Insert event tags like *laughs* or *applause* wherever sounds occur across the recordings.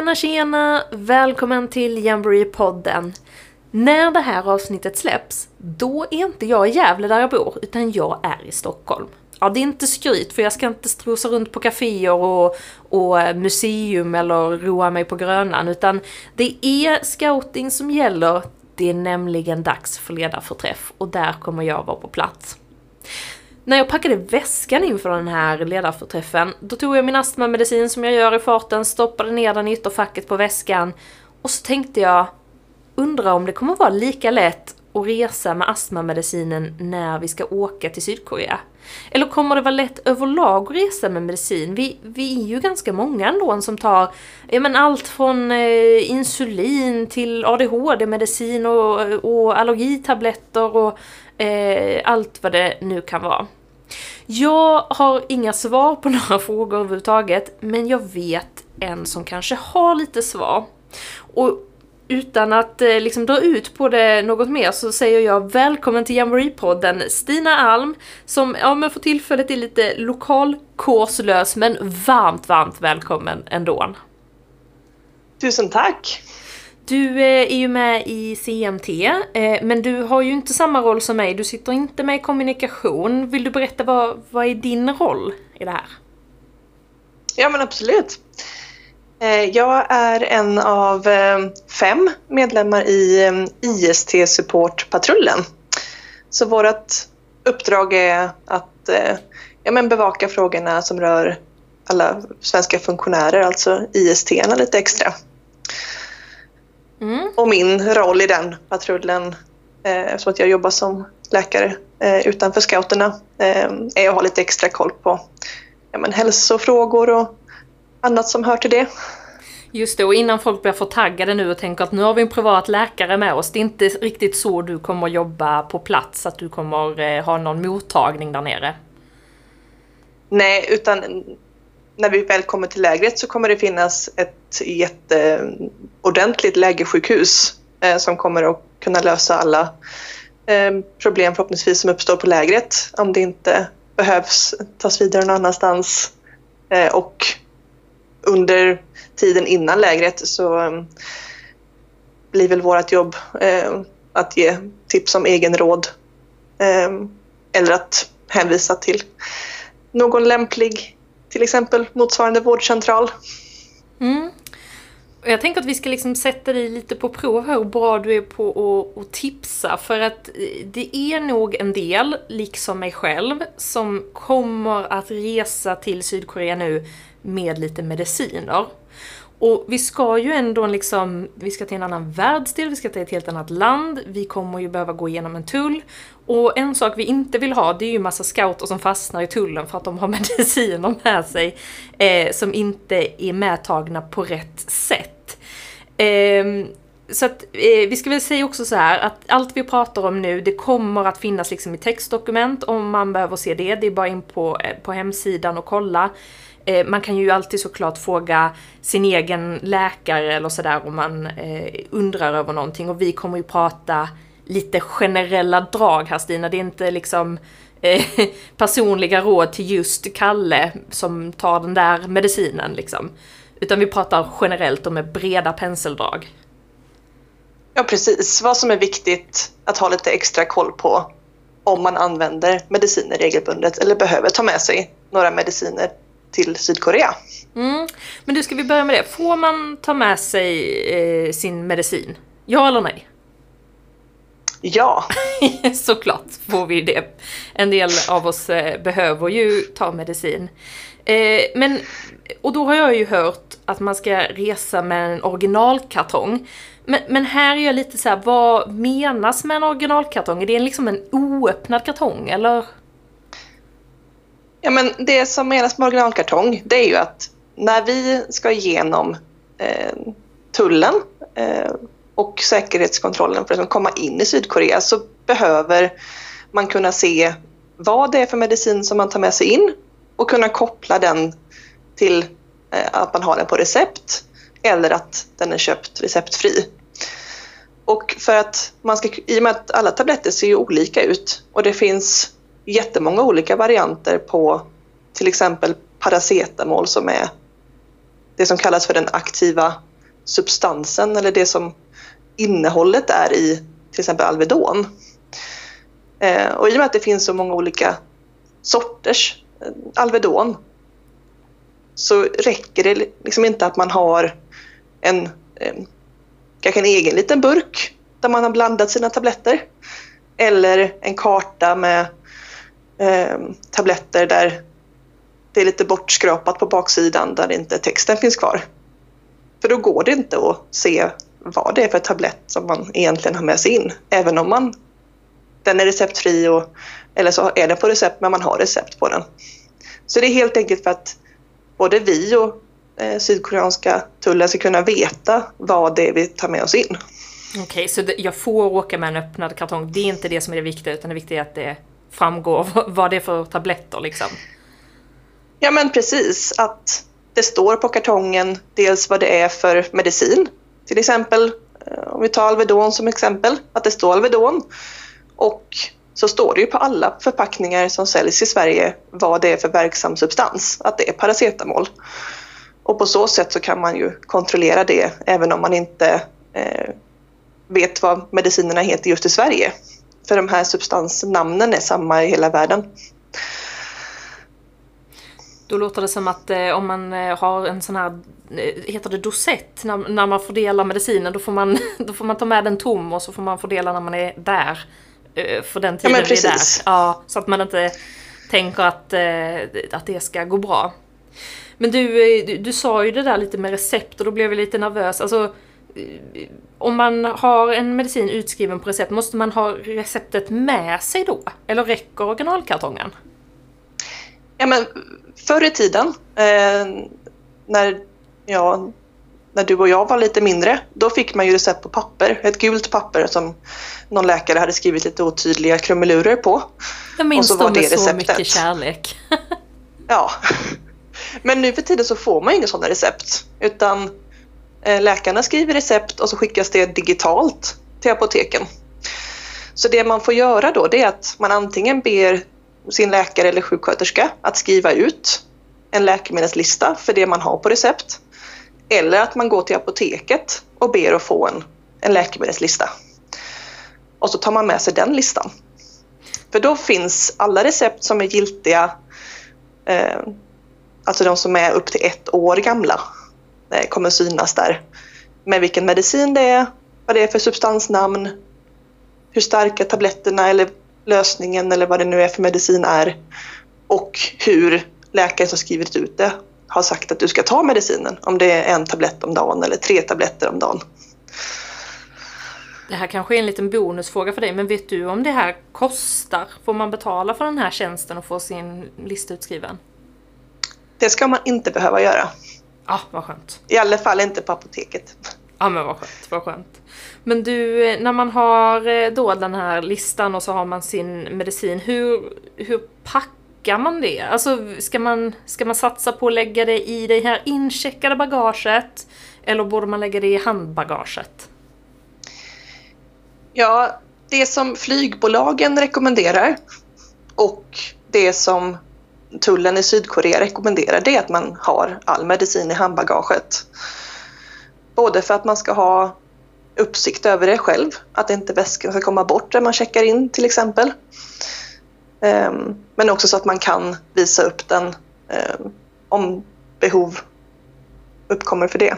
Tjena tjena! Välkommen till Jamboree-podden. När det här avsnittet släpps, då är inte jag i Gävle där jag bor, utan jag är i Stockholm. Ja, det är inte skryt, för jag ska inte strosa runt på kaféer och, och eh, museum eller roa mig på Grönan, utan det är scouting som gäller. Det är nämligen dags för ledarförträff och där kommer jag vara på plats. När jag packade väskan inför den här ledarförträffen, då tog jag min astmamedicin som jag gör i farten, stoppade ner den i ytterfacket på väskan och så tänkte jag, undrar om det kommer vara lika lätt att resa med astmamedicinen när vi ska åka till Sydkorea? Eller kommer det vara lätt överlag att resa med medicin? Vi, vi är ju ganska många ändå som tar ja, men allt från eh, insulin till ADHD-medicin och, och allergitabletter och eh, allt vad det nu kan vara. Jag har inga svar på *laughs* några frågor överhuvudtaget, men jag vet en som kanske har lite svar. Och utan att eh, liksom dra ut på det något mer så säger jag välkommen till Jamboree-podden Stina Alm som ja, men för tillfället är lite lokalkurslös men varmt, varmt välkommen ändå. Tusen tack! Du eh, är ju med i CMT, eh, men du har ju inte samma roll som mig. Du sitter inte med i kommunikation. Vill du berätta vad, vad är din roll i det här? Ja men absolut. Eh, jag är en av fem medlemmar i IST Supportpatrullen. Så vårt uppdrag är att ja, men bevaka frågorna som rör alla svenska funktionärer, alltså IST lite extra. Mm. Och min roll i den patrullen, eh, så att jag jobbar som läkare eh, utanför scouterna, eh, är att ha lite extra koll på ja, men hälsofrågor och annat som hör till det. Just det, och innan folk börjar få taggade nu och tänker att nu har vi en privat läkare med oss. Det är inte riktigt så du kommer jobba på plats, att du kommer eh, ha någon mottagning där nere. Nej, utan när vi väl kommer till lägret så kommer det finnas ett jätteordentligt lägersjukhus eh, som kommer att kunna lösa alla eh, problem förhoppningsvis som uppstår på lägret om det inte behövs tas vidare någon annanstans. Eh, och under tiden innan lägret så eh, blir väl vårt jobb eh, att ge tips om egenråd eh, eller att hänvisa till någon lämplig till exempel motsvarande vårdcentral. Mm. Jag tänker att vi ska liksom sätta dig lite på prov här hur bra du är på att tipsa för att eh, det är nog en del, liksom mig själv, som kommer att resa till Sydkorea nu med lite mediciner. Och vi ska ju ändå liksom, vi ska till en annan världsdel, vi ska till ett helt annat land, vi kommer ju behöva gå igenom en tull. Och en sak vi inte vill ha, det är ju massa scouter som fastnar i tullen för att de har *laughs* mediciner med sig eh, som inte är medtagna på rätt sätt. Eh, så att eh, vi ska väl säga också så här att allt vi pratar om nu, det kommer att finnas liksom i textdokument om man behöver se det. Det är bara in på, eh, på hemsidan och kolla. Eh, man kan ju alltid såklart fråga sin egen läkare eller sådär om man eh, undrar över någonting och vi kommer ju prata lite generella drag här Stina, det är inte liksom eh, *laughs* personliga råd till just Kalle som tar den där medicinen liksom. Utan vi pratar generellt och med breda penseldrag. Ja precis, vad som är viktigt att ha lite extra koll på om man använder mediciner regelbundet eller behöver ta med sig några mediciner till Sydkorea. Mm. Men du, ska vi börja med det. Får man ta med sig eh, sin medicin? Ja eller nej? Ja. *laughs* Såklart får vi det. En del av oss eh, behöver ju ta medicin. Eh, men, och då har jag ju hört att man ska resa med en originalkartong. Men, men här är jag lite så här, vad menas med en originalkartong? Är det liksom en oöppnad kartong eller? Ja, men det som menas med originalkartong det är ju att när vi ska igenom eh, tullen eh, och säkerhetskontrollen för att komma in i Sydkorea så behöver man kunna se vad det är för medicin som man tar med sig in och kunna koppla den till eh, att man har den på recept eller att den är köpt receptfri. Och för att man ska, i och med att alla tabletter ser ju olika ut och det finns jättemånga olika varianter på till exempel paracetamol som är det som kallas för den aktiva substansen eller det som innehållet är i till exempel Alvedon. Eh, och i och med att det finns så många olika sorters eh, Alvedon så räcker det liksom inte att man har en, eh, kanske en egen liten burk där man har blandat sina tabletter. Eller en karta med eh, tabletter där det är lite bortskrapat på baksidan där inte texten finns kvar. För då går det inte att se vad det är för tablett som man egentligen har med sig in. Även om man, den är receptfri och, eller så är den på recept men man har recept på den. Så det är helt enkelt för att både vi och eh, sydkoreanska tullen ska kunna veta vad det är vi tar med oss in. Okej, okay, så jag får åka med en öppnad kartong. Det är inte det som är det viktiga utan det viktiga är att det framgår *laughs* vad det är för tabletter liksom? Ja men precis, att det står på kartongen dels vad det är för medicin. Till exempel, eh, om vi tar Alvedon som exempel, att det står Alvedon. Och så står det ju på alla förpackningar som säljs i Sverige vad det är för verksam substans, att det är paracetamol. Och på så sätt så kan man ju kontrollera det även om man inte eh, vet vad medicinerna heter just i Sverige. För de här substansnamnen är samma i hela världen. Då låter det som att eh, om man eh, har en sån här, eh, heter det dosett, när, när man fördelar medicinen, då får, man, *laughs* då får man ta med den tom och så får man fördela när man är där. Eh, för den tiden ja, vi är där. Ja, så att man inte tänker att, att det ska gå bra. Men du, du, du, sa ju det där lite med recept och då blev jag lite nervös. Alltså, om man har en medicin utskriven på recept, måste man ha receptet med sig då? Eller räcker originalkartongen? Ja, men förr i tiden, eh, när, ja, när du och jag var lite mindre, då fick man ju recept på papper. Ett gult papper som någon läkare hade skrivit lite otydliga krumelurer på. Jag minns och så dem med så receptet. mycket kärlek. *laughs* ja. Men nu för tiden så får man inga sådana recept. Utan eh, läkarna skriver recept och så skickas det digitalt till apoteken. Så det man får göra då det är att man antingen ber sin läkare eller sjuksköterska att skriva ut en läkemedelslista för det man har på recept. Eller att man går till apoteket och ber att få en, en läkemedelslista. Och så tar man med sig den listan. För då finns alla recept som är giltiga, eh, alltså de som är upp till ett år gamla, eh, kommer synas där. Med vilken medicin det är, vad det är för substansnamn, hur starka tabletterna eller lösningen eller vad det nu är för medicin är och hur läkaren som skrivit ut det har sagt att du ska ta medicinen. Om det är en tablett om dagen eller tre tabletter om dagen. Det här kanske är en liten bonusfråga för dig, men vet du om det här kostar? Får man betala för den här tjänsten och få sin lista utskriven? Det ska man inte behöva göra. Ja, ah, vad skönt. I alla fall inte på apoteket. Ja, men vad skönt, vad skönt. Men du, eh, när man har eh, då den här listan och så har man sin medicin, hur, hur packar man det? Alltså, ska man, ska man satsa på att lägga det i det här incheckade bagaget? Eller borde man lägga det i handbagaget? Ja, det som flygbolagen rekommenderar och det som tullen i Sydkorea rekommenderar det är att man har all medicin i handbagaget. Både för att man ska ha uppsikt över det själv, att inte väskan ska komma bort när man checkar in till exempel. Ehm, men också så att man kan visa upp den ehm, om behov uppkommer för det.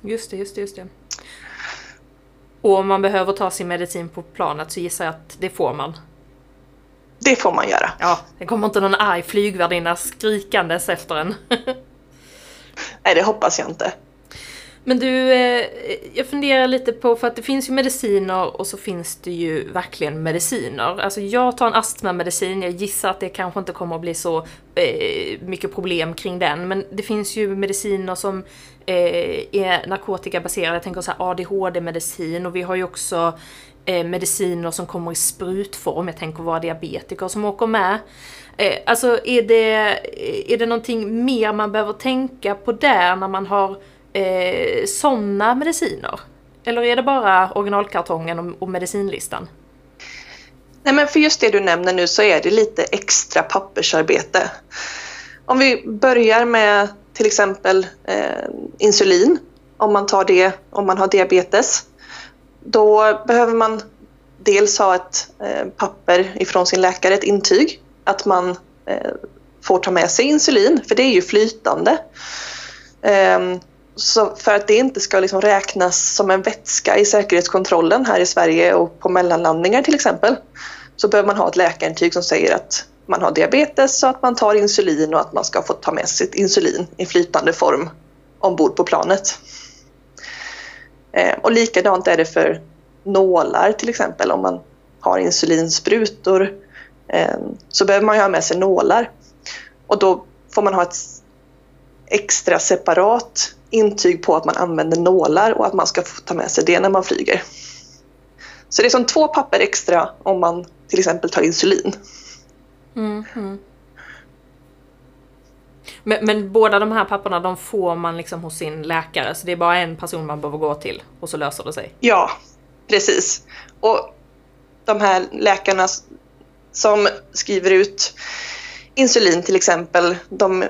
Just det, just det, just det. Och om man behöver ta sin medicin på planet så gissar jag att det får man? Det får man göra. Ja, det kommer inte någon arg flygvärdinna skrikandes efter en. *laughs* Nej, det hoppas jag inte. Men du, eh, jag funderar lite på, för att det finns ju mediciner och så finns det ju verkligen mediciner. Alltså jag tar en astmamedicin, jag gissar att det kanske inte kommer att bli så eh, mycket problem kring den. Men det finns ju mediciner som eh, är narkotikabaserade, jag tänker så här ADHD-medicin och vi har ju också eh, mediciner som kommer i sprutform, jag tänker våra diabetiker som åker med. Eh, alltså är det, är det någonting mer man behöver tänka på där när man har eh, sådana mediciner? Eller är det bara originalkartongen och, och medicinlistan? Nej men för just det du nämner nu så är det lite extra pappersarbete. Om vi börjar med till exempel eh, insulin om man tar det om man har diabetes. Då behöver man dels ha ett eh, papper ifrån sin läkare, ett intyg, att man eh, får ta med sig insulin, för det är ju flytande. Ehm, så för att det inte ska liksom räknas som en vätska i säkerhetskontrollen här i Sverige och på mellanlandningar till exempel, så behöver man ha ett läkarintyg som säger att man har diabetes och att man tar insulin och att man ska få ta med sitt insulin i flytande form ombord på planet. Eh, och likadant är det för nålar till exempel om man har insulinsprutor eh, så behöver man ha med sig nålar och då får man ha ett extra separat intyg på att man använder nålar och att man ska få ta med sig det när man flyger. Så det är som två papper extra om man till exempel tar insulin. Mm, mm. Men, men, båda de här papperna de får man liksom hos sin läkare så det är bara en person man behöver gå till och så löser det sig? Ja, precis. Och de här läkarna som skriver ut insulin till exempel, de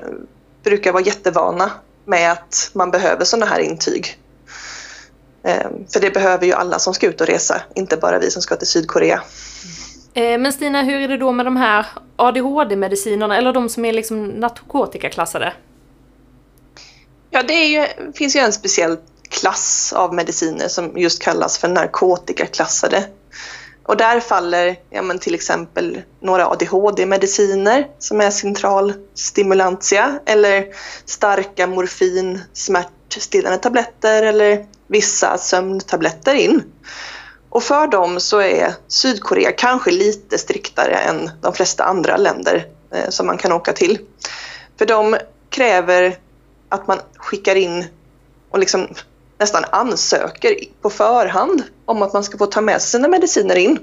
brukar vara jättevana med att man behöver sådana här intyg. Ehm, för det behöver ju alla som ska ut och resa, inte bara vi som ska till Sydkorea. Eh, men Stina, hur är det då med de här ADHD-medicinerna eller de som är liksom narkotikaklassade? Ja, det ju, finns ju en speciell klass av mediciner som just kallas för narkotikaklassade. Och där faller ja, men till exempel några ADHD-mediciner som är centralstimulantia eller starka morfin smärtstillande tabletter eller vissa sömntabletter in. Och för dem så är Sydkorea kanske lite striktare än de flesta andra länder eh, som man kan åka till. För de kräver att man skickar in och liksom nästan ansöker på förhand om att man ska få ta med sig sina mediciner in.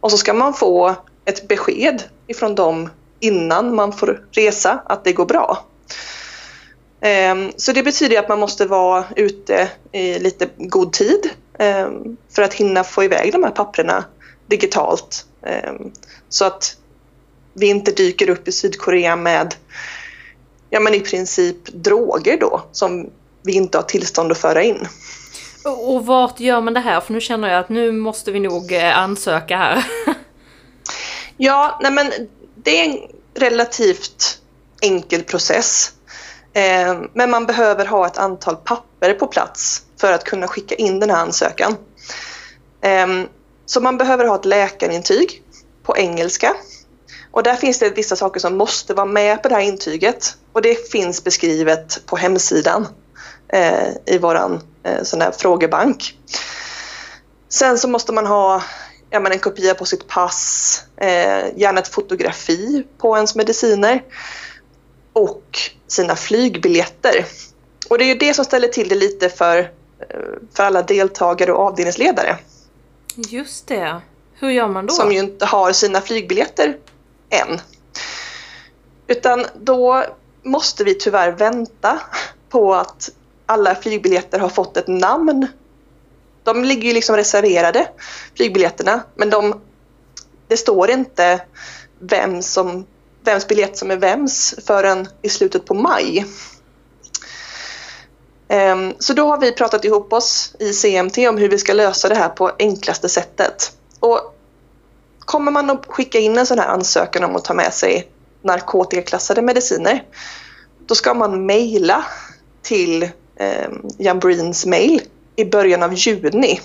Och så ska man få ett besked ifrån dem innan man får resa att det går bra. Ehm, så det betyder att man måste vara ute i lite god tid ehm, för att hinna få iväg de här papperna digitalt. Ehm, så att vi inte dyker upp i Sydkorea med ja, men i princip droger då som vi inte har tillstånd att föra in. Och vart gör man det här? För nu känner jag att nu måste vi nog eh, ansöka här. *laughs* ja, nej men det är en relativt enkel process. Eh, men man behöver ha ett antal papper på plats för att kunna skicka in den här ansökan. Eh, så man behöver ha ett läkarintyg på engelska. Och där finns det vissa saker som måste vara med på det här intyget och det finns beskrivet på hemsidan i våran eh, sån här frågebank. Sen så måste man ha ja, men en kopia på sitt pass, eh, gärna ett fotografi på ens mediciner och sina flygbiljetter. Och det är ju det som ställer till det lite för, eh, för alla deltagare och avdelningsledare. Just det. Hur gör man då? Som ju inte har sina flygbiljetter än. Utan då måste vi tyvärr vänta på att alla flygbiljetter har fått ett namn. De ligger ju liksom reserverade, flygbiljetterna, men de, det står inte vem som, vems biljett som är vems förrän i slutet på maj. Ehm, så då har vi pratat ihop oss i CMT om hur vi ska lösa det här på enklaste sättet. Och kommer man att skicka in en sån här ansökan om att ta med sig narkotikaklassade mediciner, då ska man mejla till eh, Jan Breens mail i början av juni.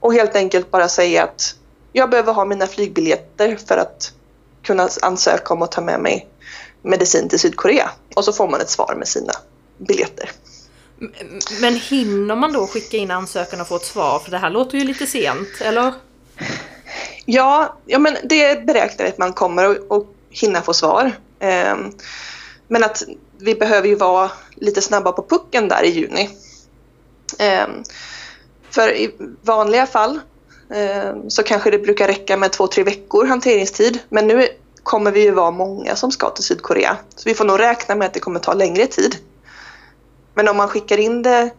Och helt enkelt bara säga att jag behöver ha mina flygbiljetter för att kunna ansöka om att ta med mig medicin till Sydkorea. Och så får man ett svar med sina biljetter. Men hinner man då skicka in ansökan och få ett svar? För det här låter ju lite sent, eller? Ja, ja men det beräknar att man kommer att hinna få svar. Ehm, men att vi behöver ju vara lite snabba på pucken där i juni. Ehm, för i vanliga fall ehm, så kanske det brukar räcka med två, tre veckor hanteringstid. Men nu kommer vi ju vara många som ska till Sydkorea. Så vi får nog räkna med att det kommer ta längre tid. Men om man skickar in det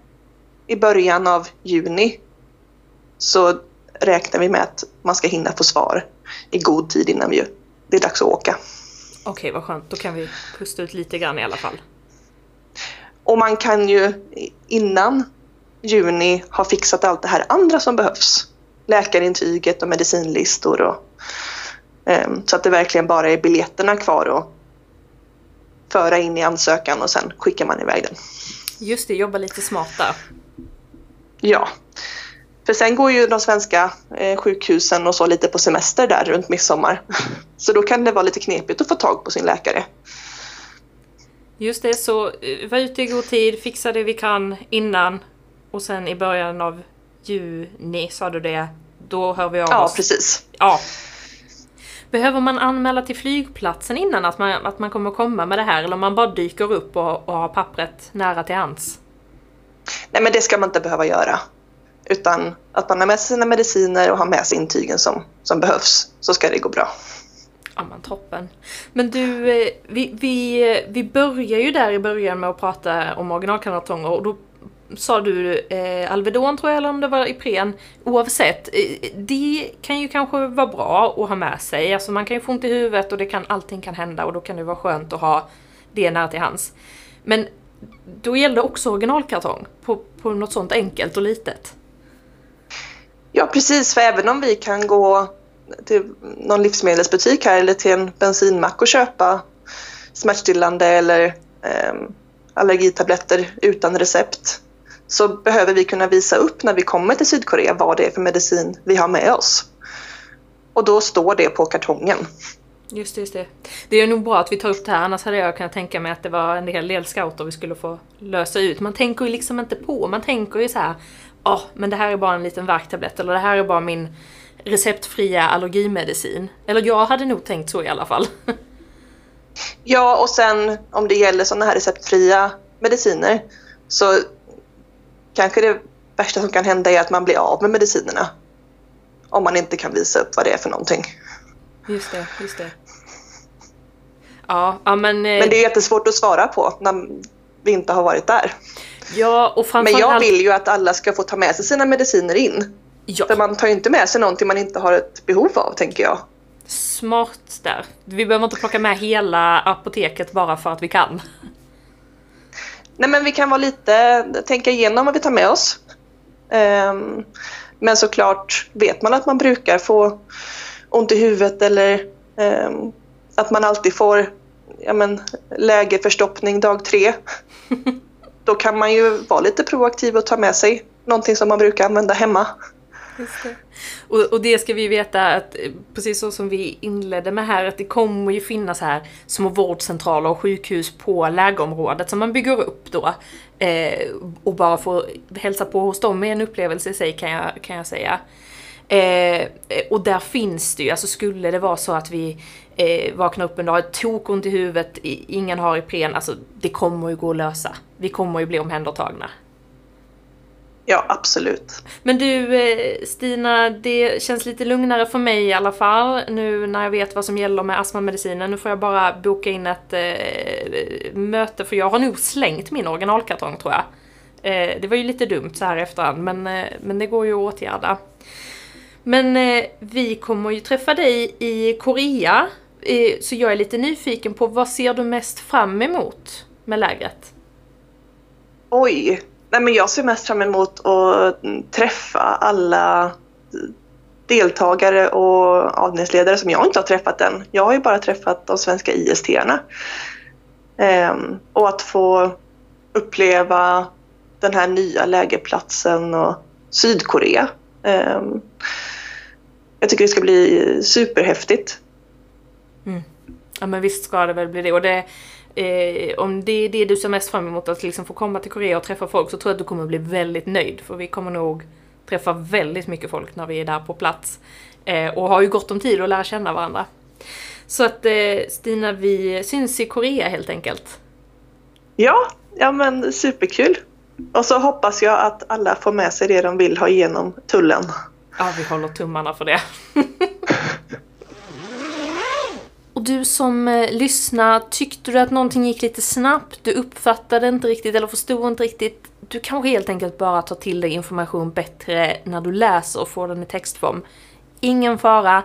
i början av juni så räknar vi med att man ska hinna få svar i god tid innan vi, det är dags att åka. Okej, vad skönt. Då kan vi pusta ut lite grann i alla fall. Och man kan ju innan juni ha fixat allt det här andra som behövs. Läkarintyget och medicinlistor och um, så att det verkligen bara är biljetterna kvar att föra in i ansökan och sen skickar man iväg den. Just det, jobba lite smart där. Ja. För sen går ju de svenska eh, sjukhusen och så lite på semester där runt midsommar. Så då kan det vara lite knepigt att få tag på sin läkare. Just det, så eh, var ute i god tid, fixa det vi kan innan och sen i början av juni sa du det, då hör vi av Ja, oss. precis. Ja. Behöver man anmäla till flygplatsen innan att man, att man kommer komma med det här eller om man bara dyker upp och, och har pappret nära till hands? Nej, men det ska man inte behöva göra. Utan att man har med sig sina mediciner och har med sig intygen som, som behövs, så ska det gå bra. Ja men toppen. Men du, eh, vi, vi, eh, vi börjar ju där i början med att prata om originalkartonger och då sa du eh, Alvedon tror jag, eller om det var Ipren. Oavsett, eh, det kan ju kanske vara bra att ha med sig. Alltså man kan ju få ont i huvudet och det kan, allting kan hända och då kan det vara skönt att ha det nära till hands. Men då gällde också originalkartong på, på något sånt enkelt och litet. Ja, precis. För även om vi kan gå till någon livsmedelsbutik här eller till en bensinmack och köpa smärtstillande eller eh, allergitabletter utan recept så behöver vi kunna visa upp när vi kommer till Sydkorea vad det är för medicin vi har med oss. Och då står det på kartongen. Just det, just det. Det är nog bra att vi tar upp det här, annars hade jag kunnat tänka mig att det var en hel del scouter vi skulle få lösa ut. Man tänker ju liksom inte på, man tänker ju så här, ja, men det här är bara en liten värktablett eller det här är bara min receptfria allergimedicin. Eller jag hade nog tänkt så i alla fall. Ja, och sen om det gäller sådana här receptfria mediciner så kanske det värsta som kan hända är att man blir av med medicinerna. Om man inte kan visa upp vad det är för någonting. Just det, just det. Ja, ja men... eh, Men det är jättesvårt att svara på när vi inte har varit där. Ja, och Men jag framförallt... vill ju att alla ska få ta med sig sina mediciner in. Ja, För man tar ju inte med sig någonting man inte har ett behov av, tänker jag. smart där. Vi behöver inte plocka med hela apoteket bara för att vi kan. Nej, men vi kan vara lite, tänka igenom vad vi tar med oss. Ehm, men såklart, vet man att man brukar få ont i huvudet eller ehm, att man alltid får ja, men, lägeförstoppning dag tre. *laughs* Då kan man ju vara lite proaktiv och ta med sig någonting som man brukar använda hemma. Just det. Och, och det ska vi veta att eh, precis så som vi inledde med här att det kommer ju finnas här små vårdcentraler och sjukhus på lägerområdet som man bygger upp då. Eh, och bara få hälsa på hos dem är en upplevelse i sig kan jag, kan jag säga. Eh, och där finns det ju, alltså skulle det vara så att vi eh, vaknar upp en dag, tokont i huvudet, ingen har Ipren, alltså det kommer ju gå att lösa. Vi kommer ju bli omhändertagna. Ja, absolut. Men du eh, Stina, det känns lite lugnare för mig i alla fall nu när jag vet vad som gäller med astmamedicinen. Nu får jag bara boka in ett eh, möte för jag har nog slängt min originalkartong tror jag. Eh, det var ju lite dumt så här efterhand men, eh, men det går ju att åtgärda. Men eh, vi kommer ju träffa dig i Korea eh, så jag är lite nyfiken på vad ser du mest fram emot med lägret? Oj! Nej, men jag ser mest fram emot att träffa alla deltagare och avdelningsledare som jag inte har träffat än. Jag har ju bara träffat de svenska IST-arna. Ehm, och att få uppleva den här nya lägerplatsen och Sydkorea. Ehm, jag tycker det ska bli superhäftigt. Mm. Ja men visst ska det väl bli det. Och det eh, om det är det du ser mest fram emot, att liksom få komma till Korea och träffa folk, så tror jag att du kommer bli väldigt nöjd. För vi kommer nog träffa väldigt mycket folk när vi är där på plats. Eh, och har ju gott om tid att lära känna varandra. Så att eh, Stina, vi syns i Korea helt enkelt. Ja, ja men superkul. Och så hoppas jag att alla får med sig det de vill ha igenom tullen. Ja, vi håller tummarna för det. *laughs* Och du som eh, lyssnar, tyckte du att någonting gick lite snabbt? Du uppfattade inte riktigt eller förstod inte riktigt? Du kanske helt enkelt bara tar till dig information bättre när du läser och får den i textform. Ingen fara.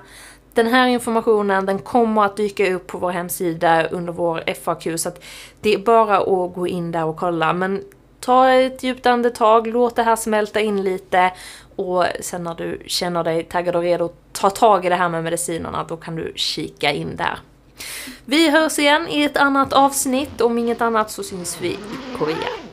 den här informationen den kommer att dyka upp på vår hemsida under vår FAQ så att det är bara att gå in där och kolla. Men ta ett djupt andetag, låt det här smälta in lite och sen när du känner dig taggad och redo att ta tag i det här med medicinerna, då kan du kika in där. Vi hörs igen i ett annat avsnitt. Om inget annat så syns vi i Korea.